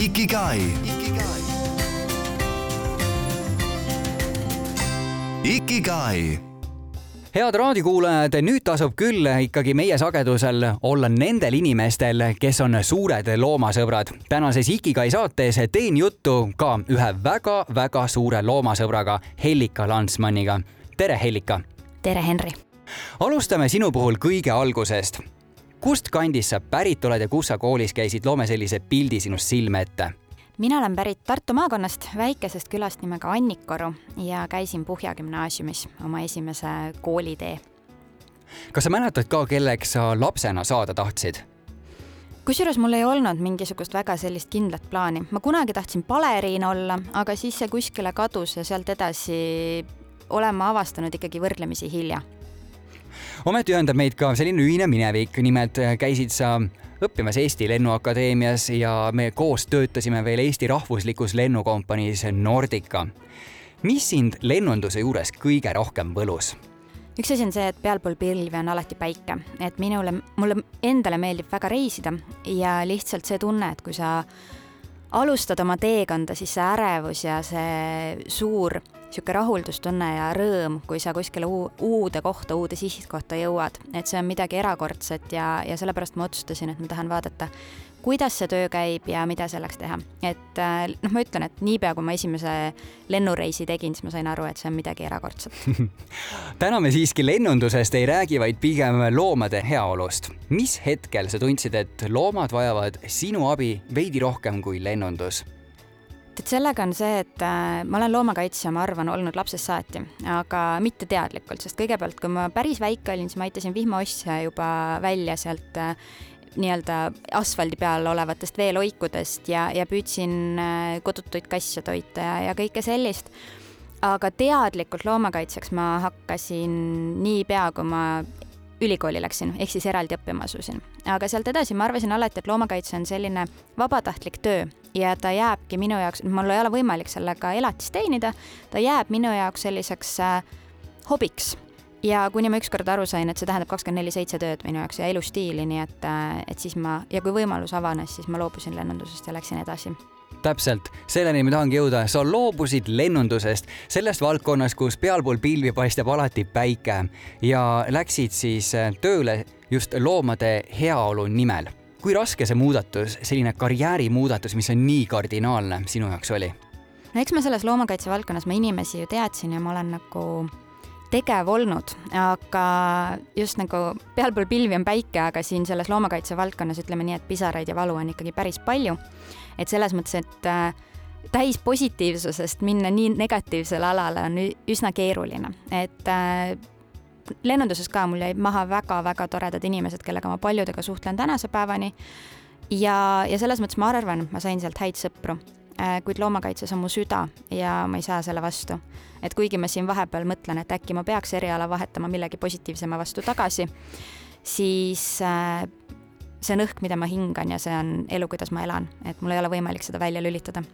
Ikigai. Ikigai head raadiokuulajad, nüüd tasub küll ikkagi meie sagedusel olla nendel inimestel, kes on suured loomasõbrad. tänases Ikigai saates teen juttu ka ühe väga-väga suure loomasõbraga, Hellika Landsmanniga. tere, Hellika! tere, Henri! alustame sinu puhul kõige algusest. Kust kandist sa pärit oled ja kus sa koolis käisid, loome sellise pildi sinust silme ette mina olen pärit Tartu maakonnast, väikesest külast nimega Annikoru ja käisin Puhja gümnaasiumis oma esimese koolitee. kas sa mäletad ka, kelleks sa lapsena saada tahtsid? kusjuures mul ei olnud mingisugust väga sellist kindlat plaani, ma kunagi tahtsin baleriin olla, aga siis see kuskile kadus ja sealt edasi olen ma avastanud ikkagi võrdlemisi hilja. Ometi ühendab meid ka selline ühine minevik, nimelt käisid sa õppimas Eesti Lennuakadeemias ja me koos töötasime veel Eesti rahvuslikus lennukompaniis Nordica. mis sind lennunduse juures kõige rohkem võlus? üks asi on see, et pealpool pilvi on alati päike, et minule, mulle endale meeldib väga reisida ja lihtsalt see tunne, et kui sa alustad oma teekonda, siis see ärevus ja see suur niisugune rahuldustunne ja rõõm, kui sa kuskile uude kohta, uude sihtkohta jõuad, et see on midagi erakordset ja, ja sellepärast ma otsustasin, et ma tahan vaadata, kuidas see töö käib ja mida selleks teha. et äh, noh, ma ütlen, et niipea, kui ma esimese lennureisi tegin, siis ma sain aru, et see on midagi erakordset täna me siiski lennundusest ei räägi, vaid pigem loomade heaolust. mis hetkel sa tundsid, et loomad vajavad sinu abi veidi rohkem kui lennundus? Et sellega on see, et äh, ma olen loomakaitsja, ma arvan, olnud lapsest saati, aga mitte teadlikult, sest kõigepealt, kui ma päris väike olin, siis ma aitasin vihmaostja juba välja sealt äh, nii-öelda asfaldi peal olevatest veeloikudest ja, ja püüdsin äh, kodutuid kasse toita ja, ja kõike sellist. aga teadlikult loomakaitseks ma hakkasin niipea, kui ma ülikooli läksin, ehk siis eraldi õppima asusin. aga sealt edasi ma arvasin alati, et loomakaitse on selline vabatahtlik töö ja ta jääbki minu jaoks, mul ei ole võimalik sellega elatist teenida, ta jääb minu jaoks selliseks äh, hobiks ja kuni ma ükskord aru sain, et see tähendab kakskümmend neli seitse tööd minu jaoks ja elustiili, nii et, äh, et siis ma ja kui võimalus avanes, siis ma loobusin lennundusest ja läksin edasi täpselt, selleni me tahangi jõuda, sa loobusid lennundusest, sellest valdkonnast, kus pealpool pilvi paistab alati päike ja läksid siis äh, tööle just loomade heaolu nimel. kui raske see muudatus, selline karjäärimuudatus, mis on nii kardinaalne, sinu jaoks oli? no eks ma selles loomakaitse valdkonnas, ma inimesi ju teadsin ja ma olen nagu tegev olnud, aga just nagu pealpool pilvi on päike, aga siin selles loomakaitse valdkonnas ütleme nii, et pisaraid ja valu on ikkagi päris palju. et selles mõttes, et äh, täis positiivsusest minna nii negatiivsele alale on üsna keeruline, et äh, lennunduses ka mul jäid maha väga-väga toredad inimesed, kellega ma paljudega suhtlen tänase päevani. ja, ja selles mõttes ma arvan, et ma sain sealt häid sõpru kuid loomakaitses on mu süda ja ma ei saa selle vastu. et kuigi ma siin vahepeal mõtlen, et äkki ma peaks eriala vahetama millegi positiivsema vastu tagasi, siis äh, see on õhk, mida ma hingan ja see on elu, kuidas ma elan, et mul ei ole võimalik seda välja lülitada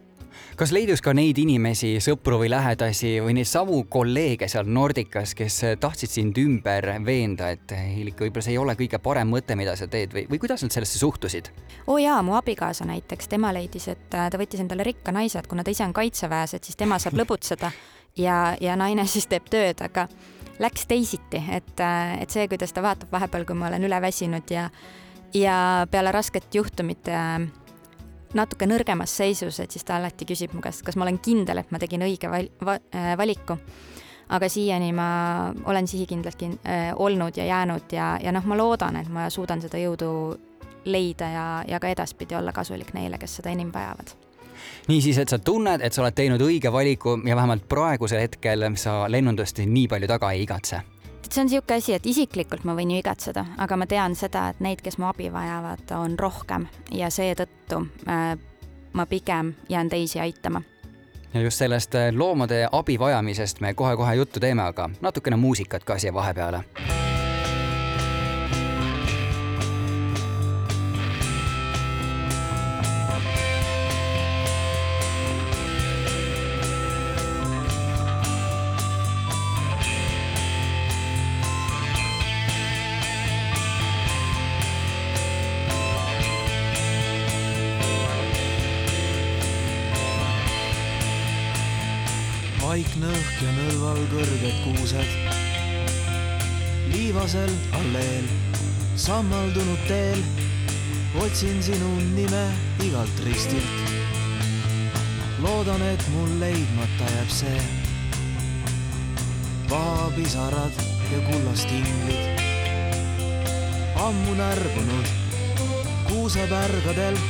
kas leidus ka neid inimesi, sõpru või lähedasi või neid samu kolleege seal Nordicas, kes tahtsid sind ümber veenda, et Hillik, võib-olla see ei ole kõige parem mõte, mida sa teed või, või kuidas nad sellesse suhtusid? oo oh jaa, mu abikaasa näiteks, tema leidis, et äh, ta võttis endale rikka naise, et kuna ta ise on kaitseväes, et siis tema saab lõbutseda ja, ja naine siis teeb tööd, aga läks teisiti, et, et see, kuidas ta vaatab vahepeal, kui ma olen üle väsinud ja ja peale rasket juhtumit äh, natuke nõrgemas seisus, et siis ta alati küsib mu käest, kas ma olen kindel, et ma tegin õige val-, va, äh, valiku. aga siiani ma olen sihikindlalt kin- äh,, olnud ja jäänud ja, ja noh, ma loodan, et ma suudan seda jõudu leida ja, ja ka edaspidi olla kasulik neile, kes seda enim vajavad niisiis, et sa tunned, et sa oled teinud õige valiku ja vähemalt praegusel hetkel sa lennundust nii palju taga ei igatse see on niisugune asi, et isiklikult ma võin ju igatseda, aga ma tean seda, et neid, kes mu abi vajavad, on rohkem ja seetõttu äh, ma pigem jään teisi aitama. ja just sellest äh, loomade abi vajamisest me kohe-kohe juttu teeme, aga natukene muusikat ka siia vahepeale kõrged kuused. liivasel alleel, sammaldunud teel, otsin sinu nime igalt ristilt. loodan, et mul leidmata jääb see. vahapisarad ja kullast inglid. ammu närbunud kuusepärgadel,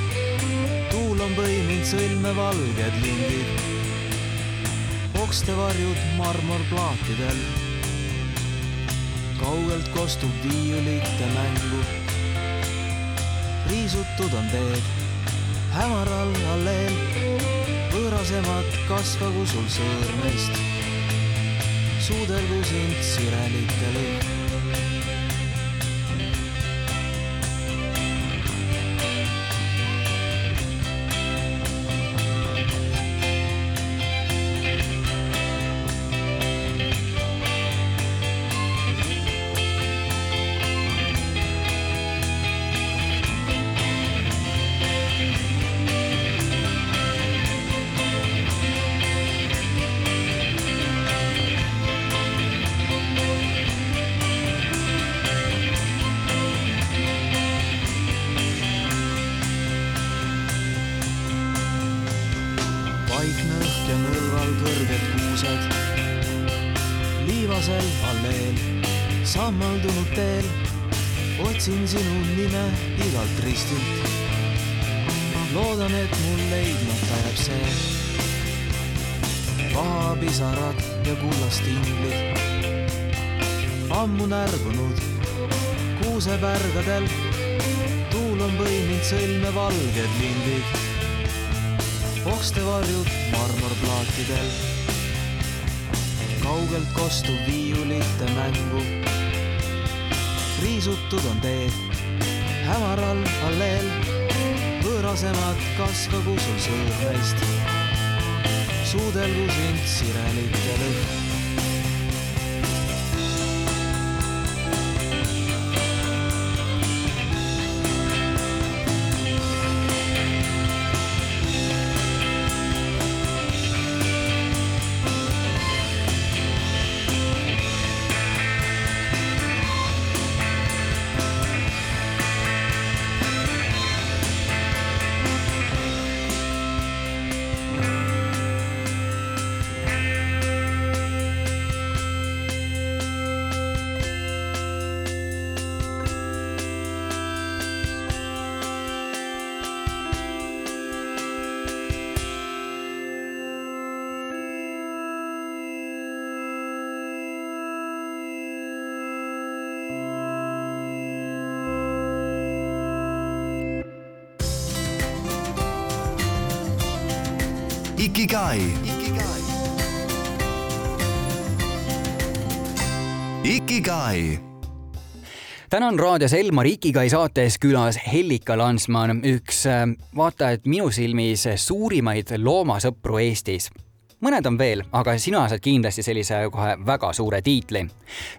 tuul on põiminud sõlme valged lindid okstevarjud marmorplaatidel. kaugelt kostub viiulite mängu. riisutud on teed hämaral alleel, võõrasemad kasvagu sul sõõrmeist. suudelgu sind sirelite lõhn. Kuusepärgadel, tuul on põiminud sõlme valged lindid okstevarjud marmorplaatidel. kaugelt kostub viiulite mängu. riisutud on teed hämaral alleel, võõrasemad kasvagu sul sõõrmeist. suudelgu sind sirelite lõhn. Ikigai. Täna on raadios Elmar Ikigai saates külas Hellika Lansman, üks äh, vaata et minu silmis suurimaid loomasõpru Eestis mõned on veel, aga sina saad kindlasti sellise kohe väga suure tiitli.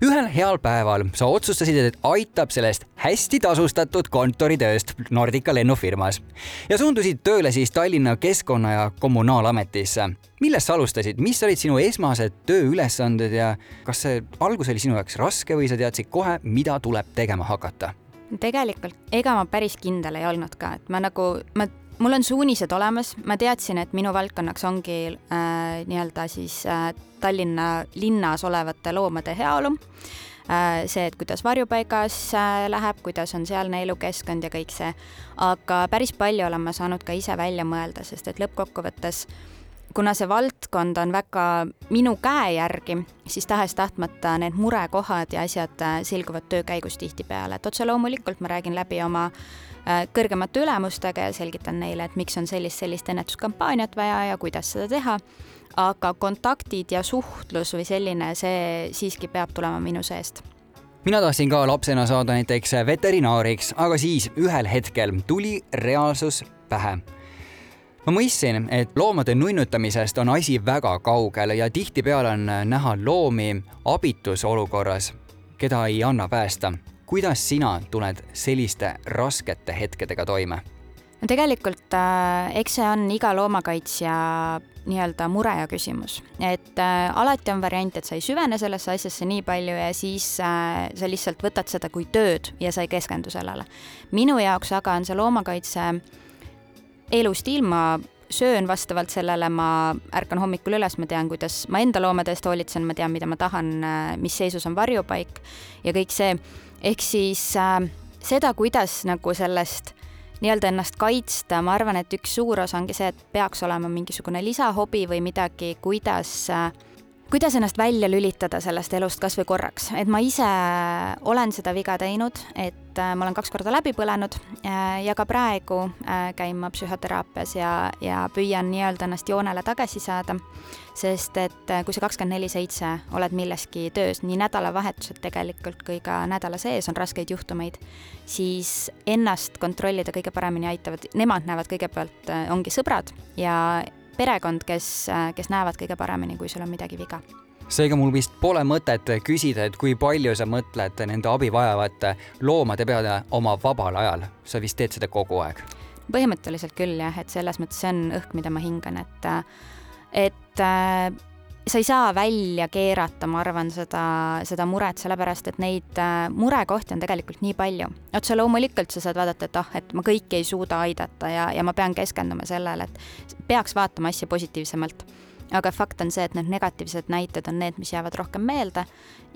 ühel heal päeval sa otsustasid, et aitab sellest hästi tasustatud kontoritööst Nordica lennufirmas ja suundusid tööle siis Tallinna Keskkonna- ja Kommunaalametisse. millest sa alustasid, mis olid sinu esmased tööülesanded ja kas see algus oli sinu jaoks raske või sa teadsid kohe, mida tuleb tegema hakata? tegelikult ega ma päris kindel ei olnud ka, et ma nagu, ma mul on suunised olemas, ma teadsin, et minu valdkonnaks ongi äh, nii-öelda siis äh, Tallinna linnas olevate loomade heaolu äh,. see, et kuidas varjupaigas äh, läheb, kuidas on sealne elukeskkond ja kõik see. aga päris palju olen ma saanud ka ise välja mõelda, sest et lõppkokkuvõttes kuna see valdkond on väga minu käe järgi, siis tahes-tahtmata need murekohad ja asjad äh, selguvad töö käigus tihtipeale, et otse loomulikult ma räägin läbi oma äh, kõrgemate ülemustega ja selgitan neile, et miks on sellist, sellist ennetuskampaaniat vaja ja kuidas seda teha. aga kontaktid ja suhtlus või selline, see siiski peab tulema minu seest. Mina tahtsin ka lapsena saada näiteks veterinaariks, aga siis ühel hetkel tuli reaalsus pähe ma mõistsin, et loomade nunnutamisest on asi väga kaugel ja tihtipeale on näha loomi abitus olukorras, keda ei anna päästa. kuidas sina tuled selliste raskete hetkedega toime? no tegelikult äh, eks see on iga loomakaitsja nii-öelda mure ja küsimus, et äh, alati on variant, et sa ei süvene sellesse asjasse nii palju ja siis äh, sa lihtsalt võtad seda kui tööd ja sa ei keskendu sellele. minu jaoks aga on see loomakaitse elustiil, ma söön vastavalt sellele, ma ärkan hommikul üles, ma tean, kuidas ma enda loomade eest hoolitsen, ma tean, mida ma tahan, mis seisus on varjupaik ja kõik see. ehk siis äh, seda, kuidas nagu sellest nii-öelda ennast kaitsta, ma arvan, et üks suur osa ongi see, et peaks olema mingisugune lisahobi või midagi, kuidas äh, kuidas ennast välja lülitada sellest elust kas või korraks, et ma ise olen seda viga teinud, et äh, ma olen kaks korda läbi põlenud äh, ja ka praegu äh, käin ma psühhoteraapias ja, ja püüan nii-öelda ennast joonele tagasi saada, sest et kui sa kakskümmend neli seitse oled milleski töös, nii nädalavahetused tegelikult kui ka nädala sees on raskeid juhtumeid, siis ennast kontrollida kõige paremini aitavad, nemad näevad kõigepealt, ongi sõbrad ja perekond, kes, kes näevad kõige paremini, kui sul on midagi viga seega mul vist pole mõtet küsida, et kui palju sa mõtled nende abi vajavate loomade peale oma vabal ajal. sa vist teed seda kogu aeg? põhimõtteliselt küll jah, et selles mõttes see on õhk, mida ma hingan, et et sa ei saa välja keerata, ma arvan, seda, seda muret, sellepärast et neid äh, murekohti on tegelikult nii palju. otse loomulikult sa saad vaadata, et ah, et ma kõiki ei suuda aidata ja, ja ma pean keskenduma sellele, et peaks vaatama asja positiivsemalt. aga fakt on see, et need negatiivsed näited on need, mis jäävad rohkem meelde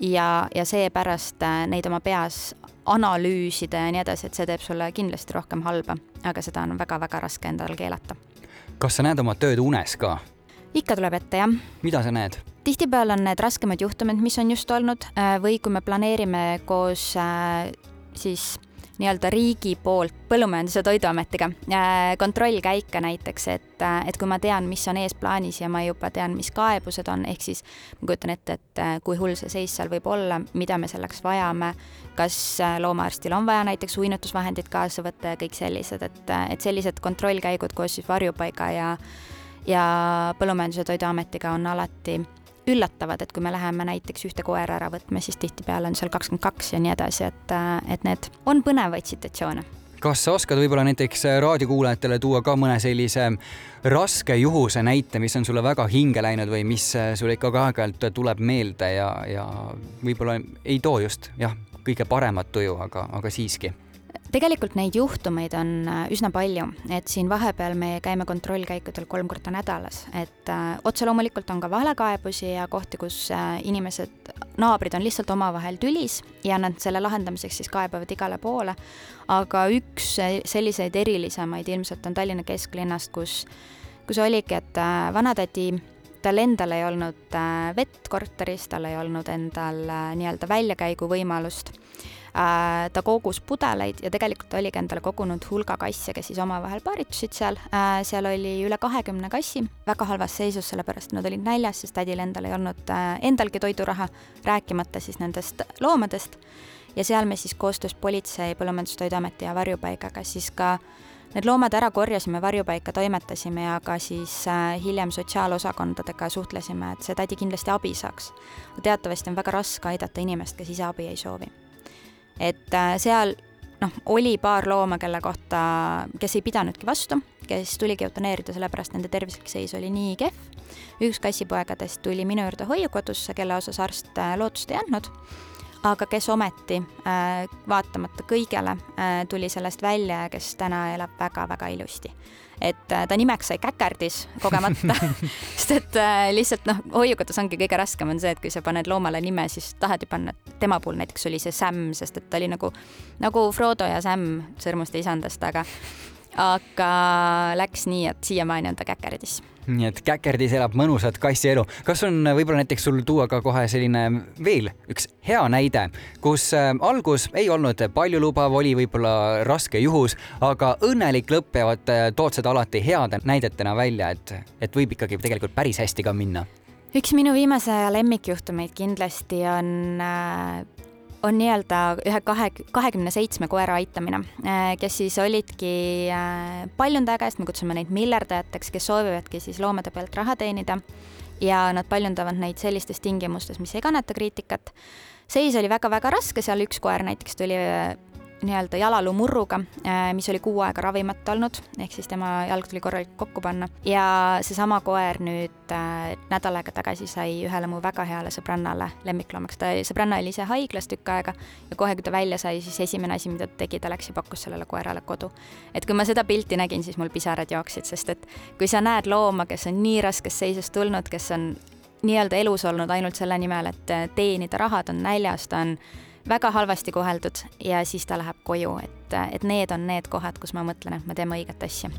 ja, ja seepärast äh, neid oma peas analüüsida ja nii edasi, et see teeb sulle kindlasti rohkem halba, aga seda on väga-väga raske endale keelata. kas sa näed oma tööd unes ka? Ikka tuleb ette, jah. mida sa näed? tihtipeale on need raskemad juhtumid, mis on just olnud äh, või kui me planeerime koos äh, siis nii-öelda riigi poolt Põllumajandus- ja Toiduametiga äh, kontrollkäike näiteks, et, et kui ma tean, mis on ees plaanis ja ma juba tean, mis kaebused on, ehk siis ma kujutan ette, et kui hull see seis seal võib olla, mida me selleks vajame, kas loomaarstil on vaja näiteks uinutusvahendid kaasa võtta ja kõik sellised, et, et sellised kontrollkäigud koos siis varjupaiga ja ja Põllumajandus- ja Toiduametiga on alati üllatavad, et kui me läheme näiteks ühte koera ära võtma, siis tihtipeale on seal kakskümmend kaks ja nii edasi, et, et need on põnevaid situatsioone. Kas sa oskad võib-olla näiteks raadiokuulajatele tuua ka mõne sellise raske juhuse näite, mis on sulle väga hinge läinud või mis sulle ikka aeg-ajalt tuleb meelde ja, ja võib-olla ei too just jah, kõige paremat tuju, aga, aga siiski tegelikult neid juhtumeid on äh, üsna palju, et siin vahepeal me käime kontrollkäikudel kolm korda nädalas, et äh, otse loomulikult on ka valekaebusi ja kohti, kus äh, inimesed, naabrid on lihtsalt omavahel tülis ja nad selle lahendamiseks siis kaebavad igale poole. aga üks selliseid erilisemaid ilmselt on Tallinna kesklinnast, kus, kus oligi, et vanatädi tal endal ei olnud vett korteris, tal ei olnud endal nii-öelda väljakäigu võimalust Äh, ta kogus pudeleid ja tegelikult oligi endale kogunud hulga kasse, kes siis omavahel paaritusid seal. Äh, seal oli üle kahekümne kassi, väga halvas seisus, sellepärast nad olid näljas, sest tädil endal ei olnud äh, endalgi toiduraha, rääkimata siis nendest loomadest. ja seal me siis koostöös politsei, Põllumajandus-Toiduameti ja varjupaigaga siis ka need loomad ära korjasime, varjupaika toimetasime ja ka siis hiljem sotsiaalosakondadega suhtlesime, et see tädi kindlasti abi saaks. teatavasti on väga raske aidata inimest, kes ise abi ei soovi et äh, seal noh, oli paar looma, kelle kohta, kes ei pidanudki vastu, kes tuligi eutaneerida, sellepärast nende tervislik seis oli nii kehv. üks kassipoegadest tuli minu juurde hoiukodusse, kelle osas arst äh, lootust ei andnud, aga kes ometi äh, vaatamata kõigele tuli sellest välja ja kes täna elab väga-väga ilusti. Et äh, ta nimeks sai Käkerdis kogemata. Sest et äh, lihtsalt noh, hoiukotus ongi kõige raskem on see, et kui sa paned loomale nime, siis tahad ju panna, tema puhul näiteks oli see Sam, sest et ta oli nagu, nagu Frodo ja Sam Sõrmuste isandast, aga aga läks nii, et siiamaani on ta Käkerdis nii et käkerdis elab mõnusat kassielu. kas on võib-olla näiteks sul tuua ka kohe selline veel üks hea näide, kus äh, algus ei olnud paljulubav, oli võib-olla raske juhus, aga õnnelik lõpp jäävad, äh, tood seda alati heade näidetena välja, et, et võib ikkagi tegelikult päris hästi ka minna üks minu viimase aja lemmikjuhtumeid kindlasti on äh, on nii-öelda ühe kahe, kahekümne seitsme koera aitamine, äh, kes siis olidki äh, paljundaja käest, me kutsume neid miljardajateks, kes soovivadki siis loomade pealt raha teenida ja nad paljundavad neid sellistes tingimustes, mis ei kannata kriitikat. seis oli väga-väga raske, seal üks koer näiteks tuli äh, nii-öelda jalaluumurruga, mis oli kuu aega ravimata olnud, ehk siis tema jalg tuli korralikult kokku panna ja seesama koer nüüd nädal aega tagasi sai ühele mu väga heale sõbrannale lemmikloomaks, ta, sõbranna oli ise haiglas tükk aega ja kohe, kui ta välja sai, siis esimene asi, mida ta tegi, ta läks ja pakkus sellele koerale kodu. et kui ma seda pilti nägin, siis mul pisarad jooksid, sest et kui sa näed looma, kes on nii raskest seisust tulnud, kes on nii-öelda elus olnud ainult selle nimel, et teenida raha, ta on näljas, ta on väga halvasti koheldud ja siis ta läheb koju, et, et need on need kohad, kus ma mõtlen, et me teeme õiget asja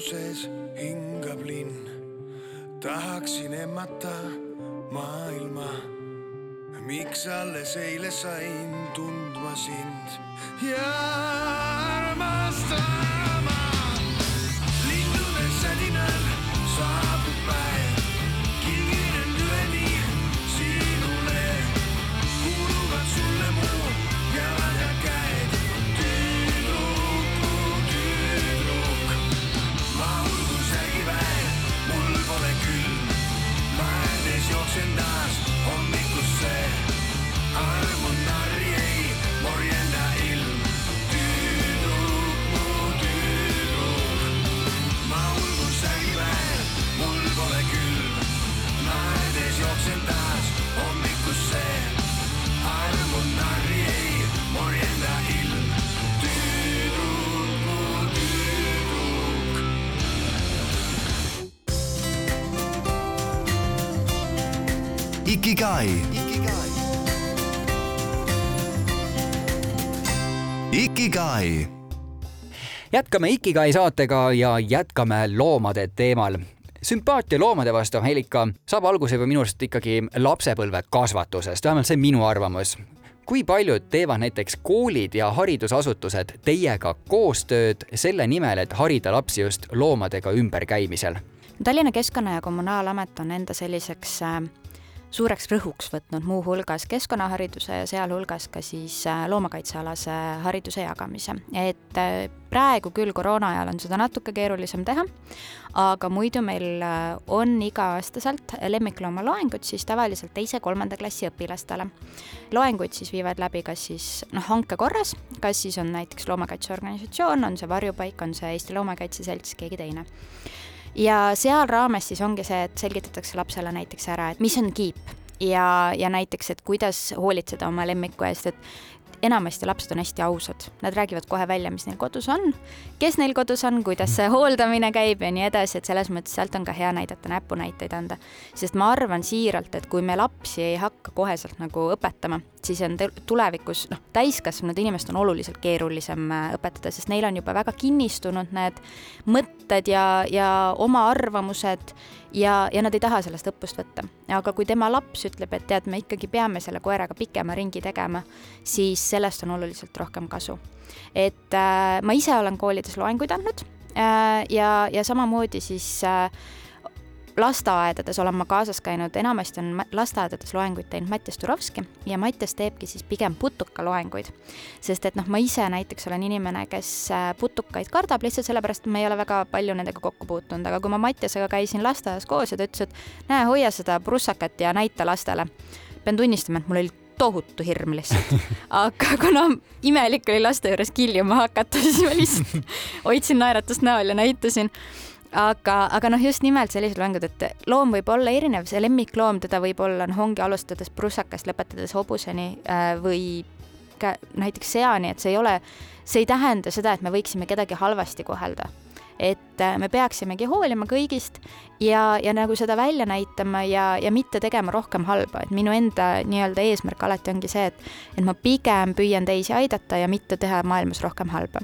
valguses hingab linn. tahaksin emmata maailma. miks alles eile sain Ikigai. Ikigai jätkame Ikigai saatega ja jätkame loomade teemal. sümpaatia loomade vastu, Helika, saab alguse juba minu arust ikkagi lapsepõlve kasvatusest, vähemalt see on minu arvamus. kui paljud teevad näiteks koolid ja haridusasutused teiega koostööd selle nimel, et harida lapsi just loomadega ümberkäimisel? Tallinna Keskkonna- ja Kommunaalamet on enda selliseks äh, suureks rõhuks võtnud muuhulgas keskkonnahariduse ja sealhulgas ka siis äh, loomakaitsealase hariduse jagamise. et äh, praegu küll koroona ajal on seda natuke keerulisem teha, aga muidu meil äh, on iga-aastaselt lemmikloomaloengud siis tavaliselt teise-kolmanda klassi õpilastele. loenguid siis viivad läbi kas siis noh, hanke korras, kas siis on näiteks loomakaitseorganisatsioon, on see Varjupaik, on see Eesti Loomakaitse Selts, keegi teine ja seal raames siis ongi see, et selgitatakse lapsele näiteks ära, et mis on kiip ja, ja näiteks, et kuidas hoolitseda oma lemmiku eest, et enamasti lapsed on hästi ausad, nad räägivad kohe välja, mis neil kodus on, kes neil kodus on, kuidas see hooldamine käib ja nii edasi, et selles mõttes sealt on ka hea näidata, näpunäiteid anda. sest ma arvan siiralt, et kui me lapsi ei hakka koheselt nagu õpetama, siis on tulevikus noh, täiskasvanud inimest on oluliselt keerulisem äh, õpetada, sest neil on juba väga kinnistunud need mõtted ja, ja oma arvamused ja, ja nad ei taha sellest õppust võtta. aga kui tema laps ütleb, et tead, me ikkagi peame selle koeraga pikema ringi tegema, siis sellest on oluliselt rohkem kasu. et äh, ma ise olen koolides loenguid andnud äh, ja, ja samamoodi siis äh, lasteaedades olen ma kaasas käinud, enamasti on lasteaedades loenguid teinud Mattias Turovski ja Mattias teebki siis pigem putukaloenguid. sest et noh, ma ise näiteks olen inimene, kes äh, putukaid kardab lihtsalt sellepärast, et ma ei ole väga palju nendega kokku puutunud, aga kui ma Mattiasega käisin lasteaias koos ja ta ütles, et näe, hoia seda prussakat ja näita lastele. pean tunnistama, et mul oli tohutu hirm lihtsalt. aga kuna imelik oli laste juures kiljuma hakata, siis ma lihtsalt hoidsin naeratust näol ja näitasin aga, aga noh, just nimelt sellised loengud, et loom võib olla erinev, see lemmikloom, teda võib olla, noh, ongi alustades prussakast, lõpetades hobuseni äh, või näiteks seani, et see ei ole, see ei tähenda seda, et me võiksime kedagi halvasti kohelda. et äh, me peaksimegi hoolima kõigist ja, ja nagu seda välja näitama ja, ja mitte tegema rohkem halba, et minu enda nii-öelda eesmärk alati ongi see, et, et ma pigem püüan teisi aidata ja mitte teha maailmas rohkem halba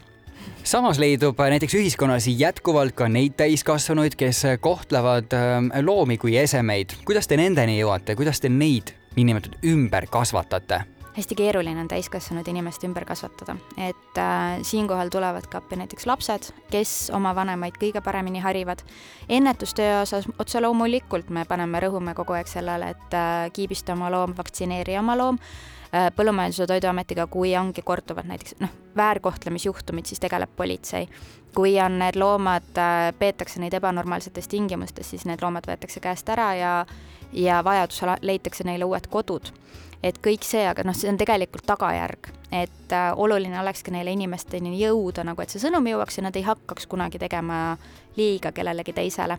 samas leidub näiteks ühiskonnas jätkuvalt ka neid täiskasvanuid, kes kohtlevad ähm, loomi kui esemeid. kuidas te nendeni jõuate, kuidas te neid niinimetatud ümber kasvatate? hästi keeruline on täiskasvanud inimest ümber kasvatada, et äh, siinkohal tulevad ka appi näiteks lapsed, kes oma vanemaid kõige paremini harivad. ennetustöö osas otse loomulikult me paneme, rõhume kogu aeg sellele, et äh, kiibista oma loom, vaktsineeri oma loom Äh, põllumajandus- ja Toiduametiga, kui ongi korduvad näiteks noh, väärkohtlemisjuhtumid, siis tegeleb politsei. kui on need loomad, äh, peetakse neid ebanormaalsetes tingimustes, siis need loomad võetakse käest ära ja ja vajadusel leitakse neile uued kodud. et kõik see, aga noh, see on tegelikult tagajärg, et äh, oluline olekski neile inimesteni jõuda nagu, et see sõnum jõuaks ja nad ei hakkaks kunagi tegema liiga kellelegi teisele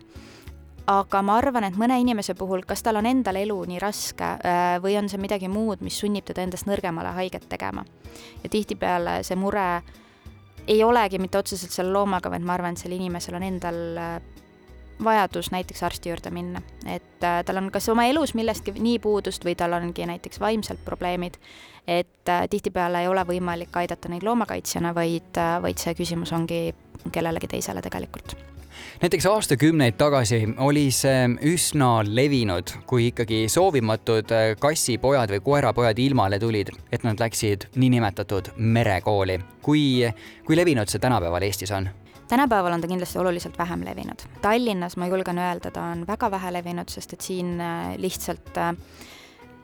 aga ma arvan, et mõne inimese puhul, kas tal on endal elu nii raske äh, või on see midagi muud, mis sunnib teda endast nõrgemale haiget tegema. ja tihtipeale see mure ei olegi mitte otseselt selle loomaga, vaid ma arvan, et sellel inimesel on endal äh, vajadus näiteks arsti juurde minna, et äh, tal on kas oma elus millestki nii puudust või tal ongi näiteks vaimselt probleemid, et tihtipeale ei ole võimalik aidata neid loomakaitsjana, vaid, vaid see küsimus ongi kellelegi teisele tegelikult näiteks aastakümneid tagasi oli see üsna levinud, kui ikkagi soovimatud äh, kassipojad või koerapojad ilmale tulid, et nad läksid niinimetatud merekooli. kui, kui levinud see tänapäeval Eestis on? tänapäeval on ta kindlasti oluliselt vähem levinud. Tallinnas ma julgen öelda, ta on väga vähe levinud, sest et siin äh, lihtsalt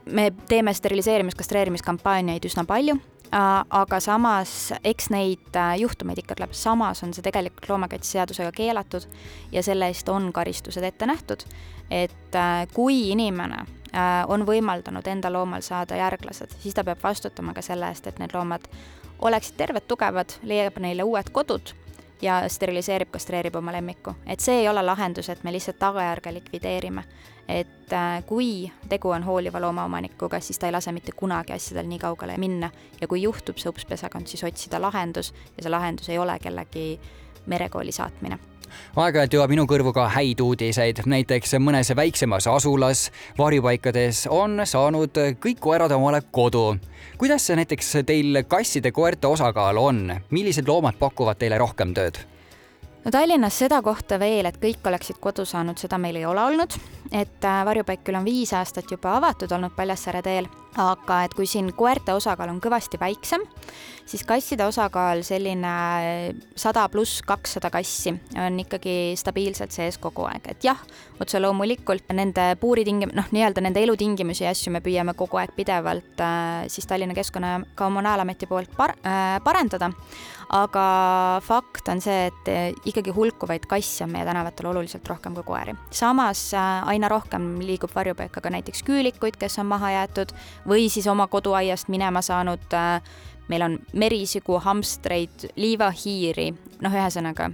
me teeme steriliseerimis-kastreerimiskampaaniaid üsna palju aga samas, eks neid äh, juhtumeid ikka tuleb, samas on see tegelikult loomakaitseseadusega keelatud ja selle eest on karistused ette nähtud. et äh, kui inimene on võimaldanud enda loomal saada järglased, siis ta peab vastutama ka selle eest, et need loomad oleksid terved, tugevad, leiab neile uued kodud ja steriliseerib, kastreerib oma lemmiku. et see ei ole lahendus, et me lihtsalt tagajärge likvideerime et äh, kui tegu on hooliva loomaomanikuga, siis ta ei lase mitte kunagi asjadel nii kaugele minna. Ja kui juhtub see upspesakond, siis otsida lahendus. Ja see lahendus ei ole kellegi merekooli saatmine. Aeg-ajalt jõuab minu kõrvu ka häid uudiseid, näiteks mõnes väiksemas asulas varjupaikades on saanud kõik koerad omale kodu. kuidas näiteks teil kasside-koerte osakaal on, millised loomad pakuvad teile rohkem tööd? No Tallinnas seda kohta veel, et kõik oleksid kodu saanud, seda meil ei ole olnud, et äh, varjupaik küll on viis aastat juba avatud olnud Paljassaare teel, aga et kui siin koerte osakaal on kõvasti väiksem, siis kasside osakaal selline sada pluss kakssada kassi on ikkagi stabiilselt sees kogu aeg, et jah, otse loomulikult nende puuritingim-, noh, nii-öelda nende elutingimusi ja asju me püüame kogu aeg pidevalt äh, siis Tallinna Keskkonna ja Kommunaalameti poolt par-, äh, parendada, aga fakt on see, et eh, ikkagi hulkuvaid kasse on meie tänavatel oluliselt rohkem kui koeri. samas äh, aina rohkem liigub varjupaika ka näiteks küülikuid, kes on maha jäetud või siis oma koduaiast minema saanud. Äh, meil on merisigu, hamstreid, liivahiiri, noh, ühesõnaga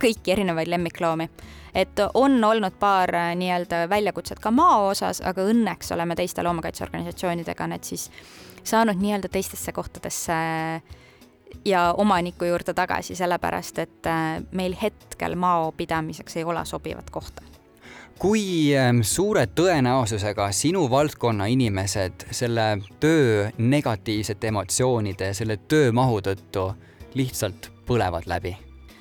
kõiki erinevaid lemmikloomi. et on olnud paar äh, nii-öelda väljakutset ka maa osas, aga õnneks oleme teiste loomakaitseorganisatsioonidega need siis saanud nii-öelda teistesse kohtadesse ja omaniku juurde tagasi, sellepärast et äh, meil hetkel mao pidamiseks ei ole sobivat kohta kui ähm, suure tõenäosusega sinu valdkonna inimesed selle töö negatiivsete emotsioonide, selle töömahu tõttu lihtsalt põlevad läbi?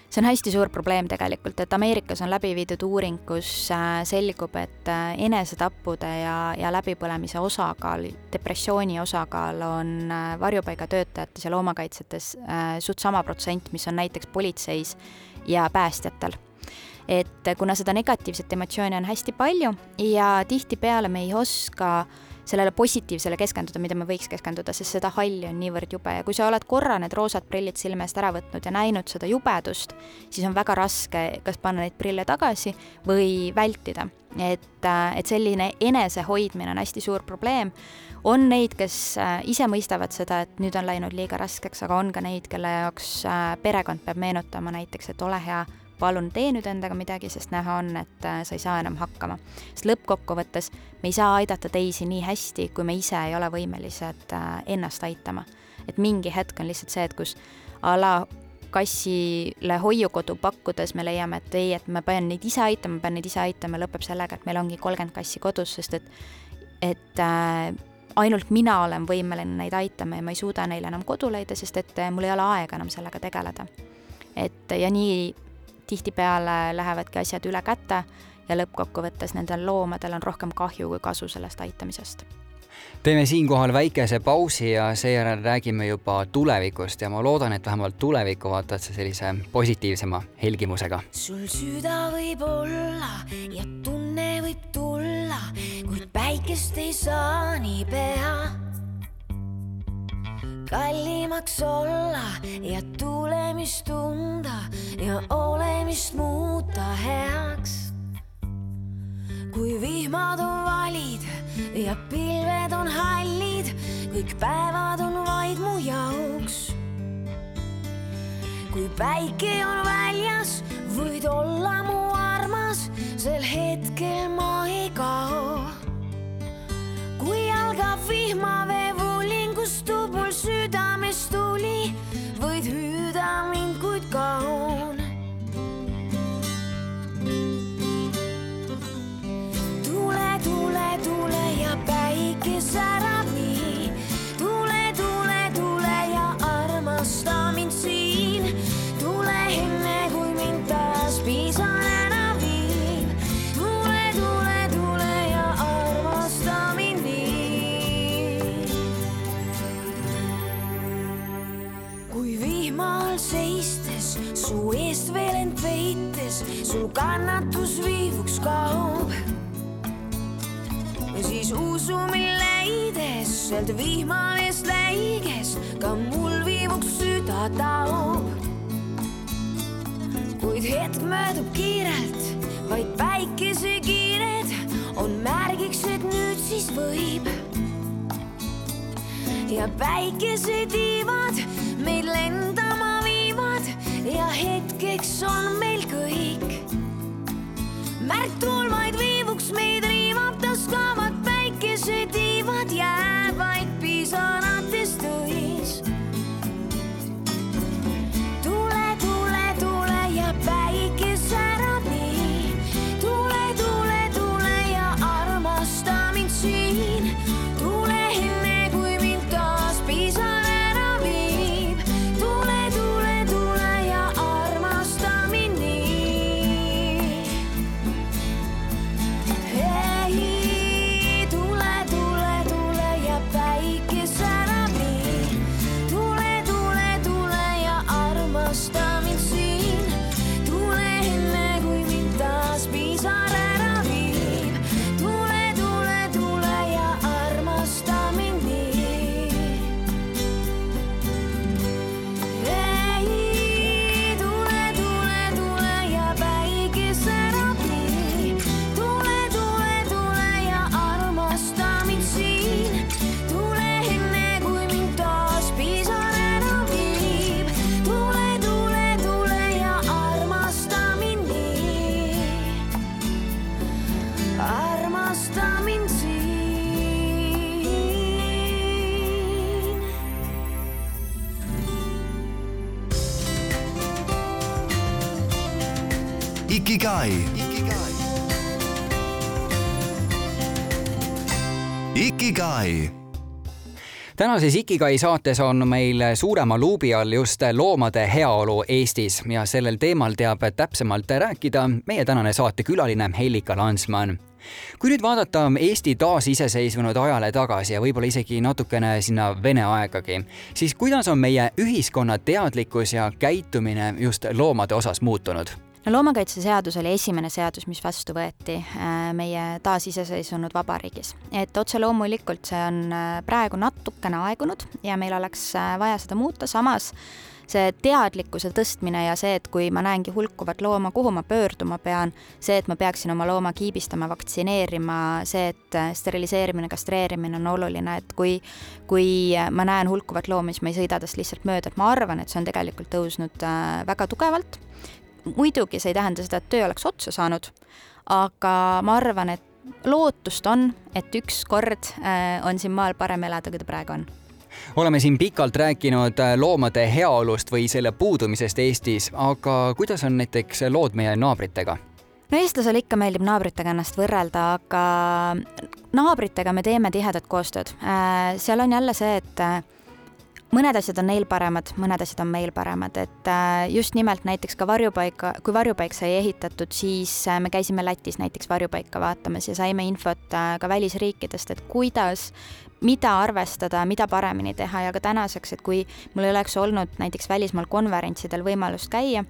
see on hästi suur probleem tegelikult, et Ameerikas on läbi viidud uuring, kus äh, selgub, et äh, enesetappude ja, ja läbipõlemise osakaal, depressiooni osakaal on äh, varjupaigatöötajates ja loomakaitsjates suht sama protsent, mis on näiteks politseis ja päästjatel et kuna seda negatiivset emotsiooni on hästi palju ja tihtipeale me ei oska sellele positiivsele keskenduda, mida me võiks keskenduda, sest seda halli on niivõrd jube ja kui sa oled korra need roosad prillid silme eest ära võtnud ja näinud seda jubedust, siis on väga raske kas panna neid prille tagasi või vältida. et, et selline enesehoidmine on hästi suur probleem. on neid, kes äh, ise mõistavad seda, et nüüd on läinud liiga raskeks, aga on ka neid, kelle jaoks äh, perekond peab meenutama näiteks, et ole hea, palun tee nüüd endaga midagi, sest näha on, et äh, sa ei saa enam hakkama. sest lõppkokkuvõttes me ei saa aidata teisi nii hästi, kui me ise ei ole võimelised äh, ennast aitama. et mingi hetk on lihtsalt see, et kus a la kassile hoiukodu pakkudes me leiame, et ei, et ma pean neid ise aitama, pean neid ise aitama, lõpeb sellega, et meil ongi kolmkümmend kassi kodus, sest et, et äh, ainult mina olen võimeline neid aitama ja ma ei suuda neile enam kodu leida, sest et äh, mul ei ole aega enam sellega tegeleda. et ja nii tihtipeale lähevadki asjad üle käte ja lõppkokkuvõttes nendel loomadel on rohkem kahju kui kasu sellest aitamisest teeme siinkohal väikese pausi ja seejärel räägime juba tulevikust ja ma loodan, et vähemalt tulevikku vaatad sa sellise positiivsema helgimusega. sul süda võib olla ja tunne võib tulla, kuid päikest ei saa niipea kallimaks olla ja tulemist tunda ja olemist muuta heaks. kui vihmad on valid ja pilved on hallid, kõik päevad on vaid mu jaoks. kui päike on väljas, võid olla mu armas, sel hetkel ma ei kao. kui algab vihmavee südamest tuli, võid hüüda mind, kuid kaun. tule, tule, tule ja päike särab su eest veel end peites, sul kannatus viivuks kaob. ja siis usu mind leides, sealt vihmaveest läiges, ka mul viivuks süda taob. kuid hetk möödub kiirelt, vaid päikesekiired on märgiks, et nüüd siis võib ja päikesetiivad meid lendama ja hetkeks on meil kõik. märktuul vaid viivuks meid riivab, taskavad päikesetiivad, jääb vaid pisanatest tänases Ikigai saates on meil suurema luubi all just loomade heaolu Eestis ja sellel teemal teab täpsemalt rääkida meie tänane saatekülaline Hellika Lansman. kui nüüd vaadata Eesti taasiseseisvunud ajale tagasi ja võib-olla isegi natukene sinna Vene aegagi, siis kuidas on meie ühiskonna teadlikkus ja käitumine just loomade osas muutunud? No loomakaitseseadus oli esimene seadus, mis vastu võeti äh, meie taasiseseisvunud vabariigis. et otse loomulikult see on äh, praegu natukene aegunud ja meil oleks äh, vaja seda muuta, samas see teadlikkuse tõstmine ja see, et kui ma näengi hulkuvat looma, kuhu ma pöörduma pean, see, et ma peaksin oma looma kiibistama, vaktsineerima, see, et steriliseerimine, kastreerimine on oluline, et kui, kui ma näen hulkuvat looma, siis ma ei sõida tast lihtsalt mööda, et ma arvan, et see on tegelikult tõusnud väga tugevalt muidugi see ei tähenda seda, et töö oleks otsa saanud, aga ma arvan, et lootust on, et ükskord on siin maal parem elada, kui ta praegu on oleme siin pikalt rääkinud loomade heaolust või selle puudumisest Eestis, aga kuidas on näiteks lood meie naabritega? no eestlasele ikka meeldib naabritega ennast võrrelda, aga naabritega me teeme tihedat koostööd. seal on jälle see, et mõned asjad on neil paremad, mõned asjad on meil paremad, et äh, just nimelt näiteks ka varjupaika, kui varjupaik sai ehitatud, siis äh, me käisime Lätis näiteks varjupaika vaatamas ja saime infot äh, ka välisriikidest, et kuidas, mida arvestada, mida paremini teha ja ka tänaseks, et kui mul ei oleks olnud näiteks välismaal konverentsidel võimalust käia,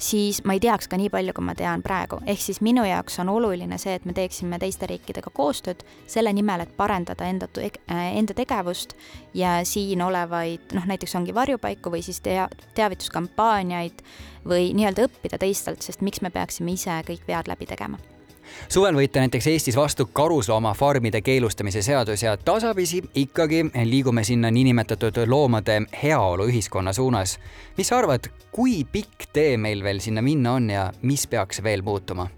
siis ma ei teaks ka nii palju, kui ma tean praegu. ehk siis minu jaoks on oluline see, et me teeksime teiste riikidega koostööd selle nimel, et parendada enda, enda tegevust ja siin olevaid, noh näiteks ongi varjupaiku või siis tea-, teavituskampaaniaid või nii-öelda õppida teistelt, sest miks me peaksime ise kõik vead läbi tegema suvel võeti näiteks Eestis vastu karusloomafarmide keelustamise seadus ja tasapisi ikkagi liigume sinna niinimetatud loomade heaolu ühiskonna suunas. mis sa arvad, kui pikk tee meil veel sinna minna on ja mis peaks veel muutuma?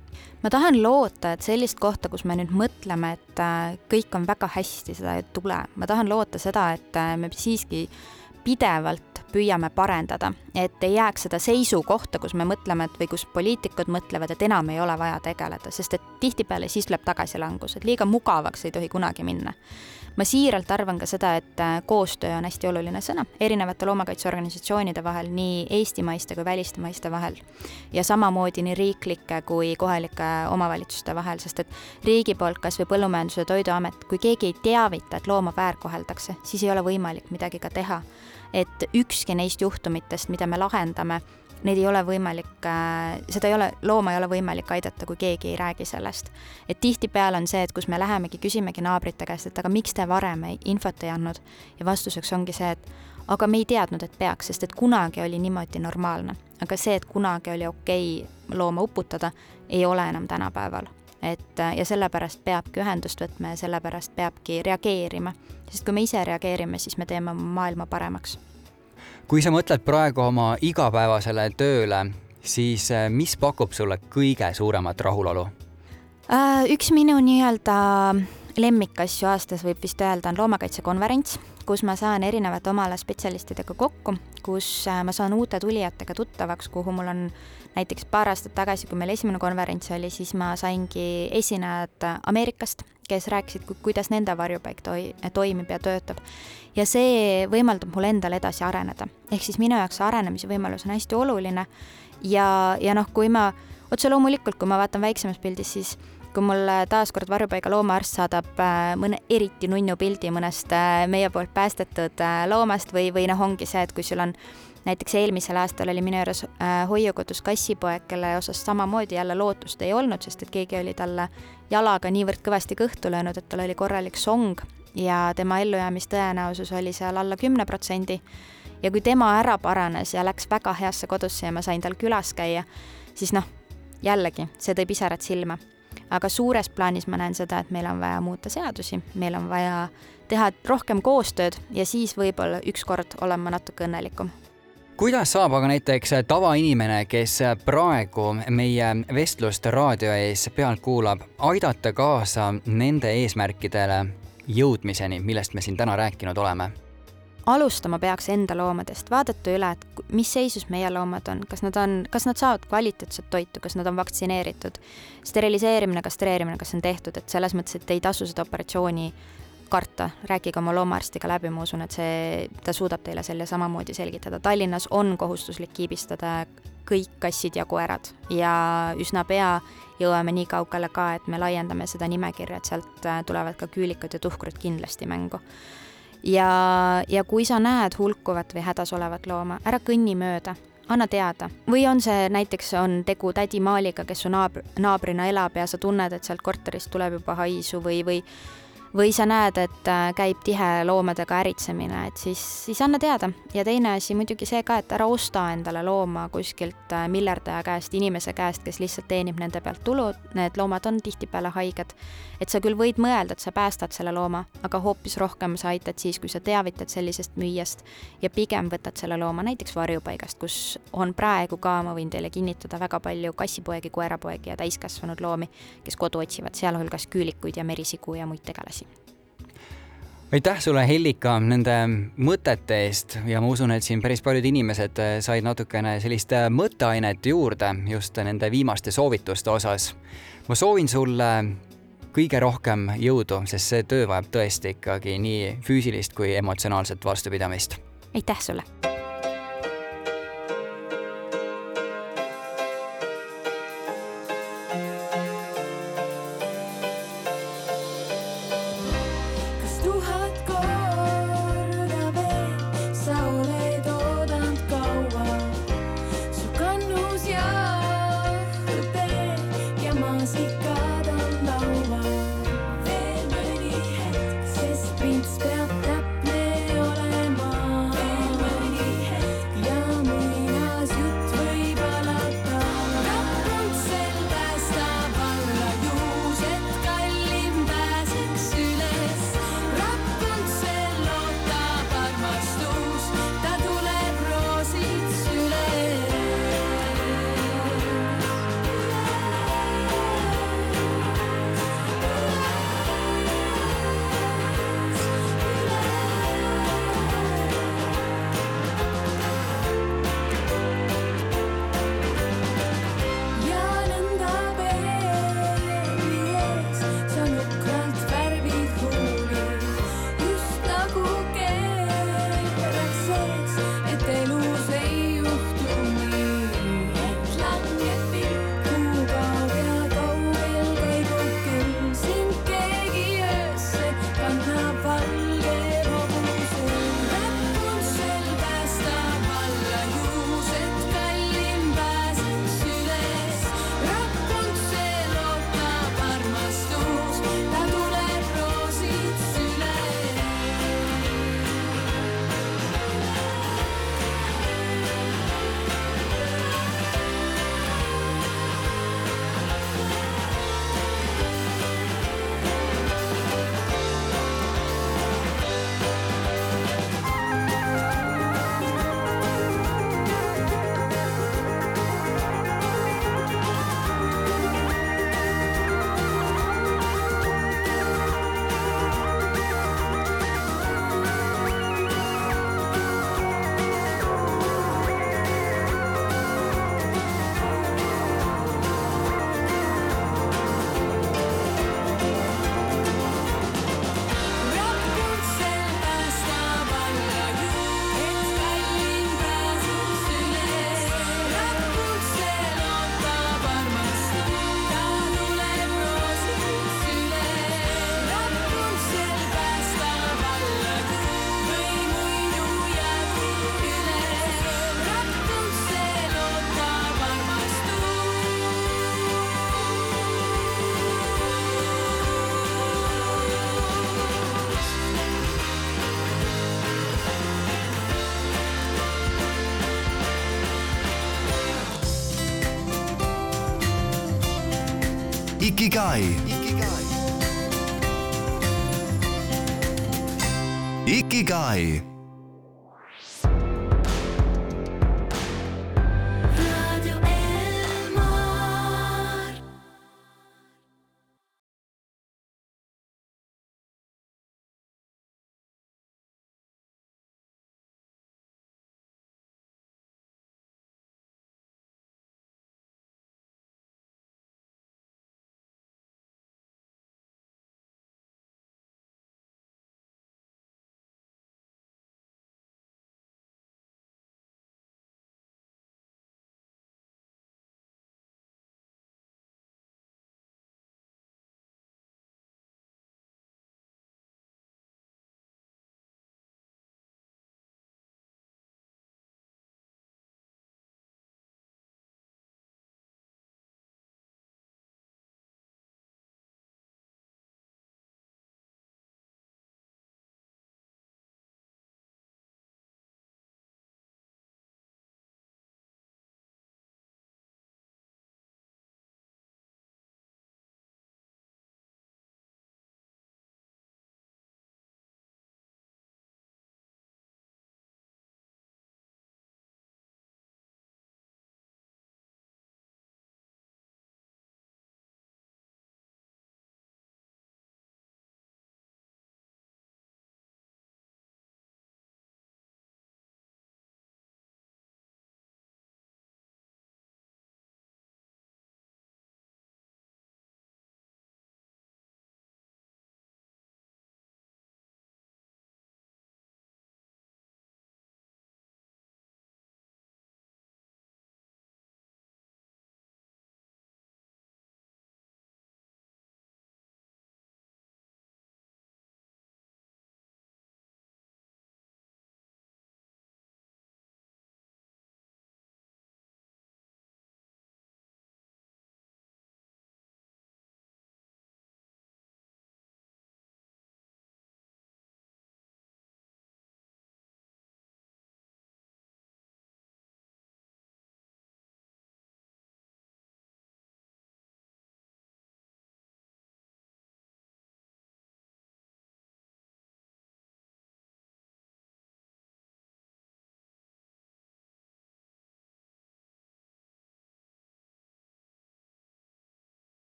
ma tahan loota, et sellist kohta, kus me nüüd mõtleme, et äh, kõik on väga hästi, seda ei tule. ma tahan loota seda, et äh, me siiski pidevalt püüame parendada, et ei jääks seda seisukohta, kus me mõtleme, et või kus poliitikud mõtlevad, et enam ei ole vaja tegeleda, sest et tihtipeale siis tuleb tagasilangus, et liiga mugavaks ei tohi kunagi minna. Ma siiralt arvan ka seda, et äh, koostöö on hästi oluline sõna erinevate loomakaitseorganisatsioonide vahel, nii eestimaiste kui välismaiste vahel. ja samamoodi nii riiklike kui kohalike omavalitsuste vahel, sest et riigi poolt kas või Põllumajandus- ja Toiduamet, kui keegi ei teavita, et looma väärkoheldakse, siis ei ole võimalik midagi ka teha et ükski neist juhtumitest, mida me lahendame, neid ei ole võimalik, seda ei ole, looma ei ole võimalik aidata, kui keegi ei räägi sellest. et tihtipeale on see, et kus me lähemegi, küsimegi naabrite käest, et aga miks te varem ei, infot ei andnud ja vastuseks ongi see, et aga me ei teadnud, et peaks, sest et kunagi oli niimoodi normaalne. aga see, et kunagi oli okei okay looma uputada, ei ole enam tänapäeval et ja sellepärast peabki ühendust võtma ja sellepärast peabki reageerima, sest kui me ise reageerime, siis me teeme maailma paremaks. Kui sa mõtled praegu oma igapäevasele tööle, siis äh, mis pakub sulle kõige suuremat rahulolu? Äh, üks minu nii-öelda lemmikasju aastas võib vist öelda, on loomakaitsekonverents, kus ma saan erinevate oma ala spetsialistidega kokku, kus äh, ma saan uute tulijatega tuttavaks, kuhu mul on näiteks paar aastat tagasi, kui meil esimene konverents oli, siis ma saingi esinejad Ameerikast, kes rääkisid, kuidas nende varjupaik toi-, toimib ja töötab. ja see võimaldab mul endal edasi areneda. ehk siis minu jaoks see arenemise võimalus on hästi oluline ja, ja noh, kui ma, otse loomulikult, kui ma vaatan väiksemas pildis, siis kui mulle taaskord varjupaiga loomaarst saadab äh, mõne eriti nunnu pildi mõnest äh, meie poolt päästetud äh, loomast või, või noh, ongi see, et kui sul on näiteks eelmisel aastal oli minu juures hoiukodus kassipoeg, kelle osas samamoodi jälle lootust ei olnud, sest et keegi oli talle jalaga niivõrd kõvasti kõhtu löönud, et tal oli korralik song ja tema ellujäämistõenäosus oli seal alla kümne protsendi. ja kui tema ära paranes ja läks väga heasse kodusse ja ma sain tal külas käia, siis noh, jällegi, see tõi pisarad silma aga suures plaanis ma näen seda, et meil on vaja muuta seadusi, meil on vaja teha rohkem koostööd ja siis võib-olla ükskord olen ma natuke õnnelikum kuidas saab aga näiteks tavainimene, kes praegu meie vestlust raadio ees pealt kuulab, aidata kaasa nende eesmärkidele jõudmiseni, millest me siin täna rääkinud oleme? Alustama peaks enda loomadest, vaadata üle, et mis seisus meie loomad on, kas nad on, kas nad saavad kvaliteetset toitu, kas nad on vaktsineeritud, steriliseerimine, kastreerimine, kas see on tehtud, et selles mõttes, et ei tasu seda operatsiooni karta, rääkige oma loomaarstiga läbi, ma usun, et see, ta suudab teile selle samamoodi selgitada. Tallinnas on kohustuslik kiibistada kõik kassid ja koerad ja üsna pea jõuame nii kaugele ka, et me laiendame seda nimekirja, et sealt äh, tulevad ka küülikud ja tuhkrud kindlasti mängu ja, ja kui sa näed hulkuvat või hädas olevat looma, ära kõnni mööda, anna teada. või on see näiteks, on tegu tädi Maaliga, kes su naabr, naabrina elab ja sa tunned, et sealt korterist tuleb juba haisu või, või või sa näed, et äh, käib tihe loomadega äritsemine, et siis, siis anna teada. ja teine asi muidugi see ka, et ära osta endale looma kuskilt äh, miljardaja käest, inimese käest, kes lihtsalt teenib nende pealt tulu, need loomad on tihtipeale haiged. et sa küll võid mõelda, et sa päästad selle looma, aga hoopis rohkem sa aitad siis, kui sa teavitad sellisest müüjast ja pigem võtad selle looma näiteks varjupaigast, kus on praegu ka, ma võin teile kinnitada, väga palju kassipoegi, koerapoegi ja täiskasvanud loomi, kes kodu otsivad, sealhulgas küülikuid ja merisigu ja muid tegelasi aitäh sulle, Hellika, nende mõtete eest ja ma usun, et siin päris paljud inimesed äh, said natukene sellist äh, mõtteainet juurde just nende viimaste soovituste osas. ma soovin sulle kõige rohkem jõudu, sest see töö vajab tõesti ikkagi nii füüsilist kui emotsionaalset vastupidamist. aitäh sulle! Ikigai. Ikigai.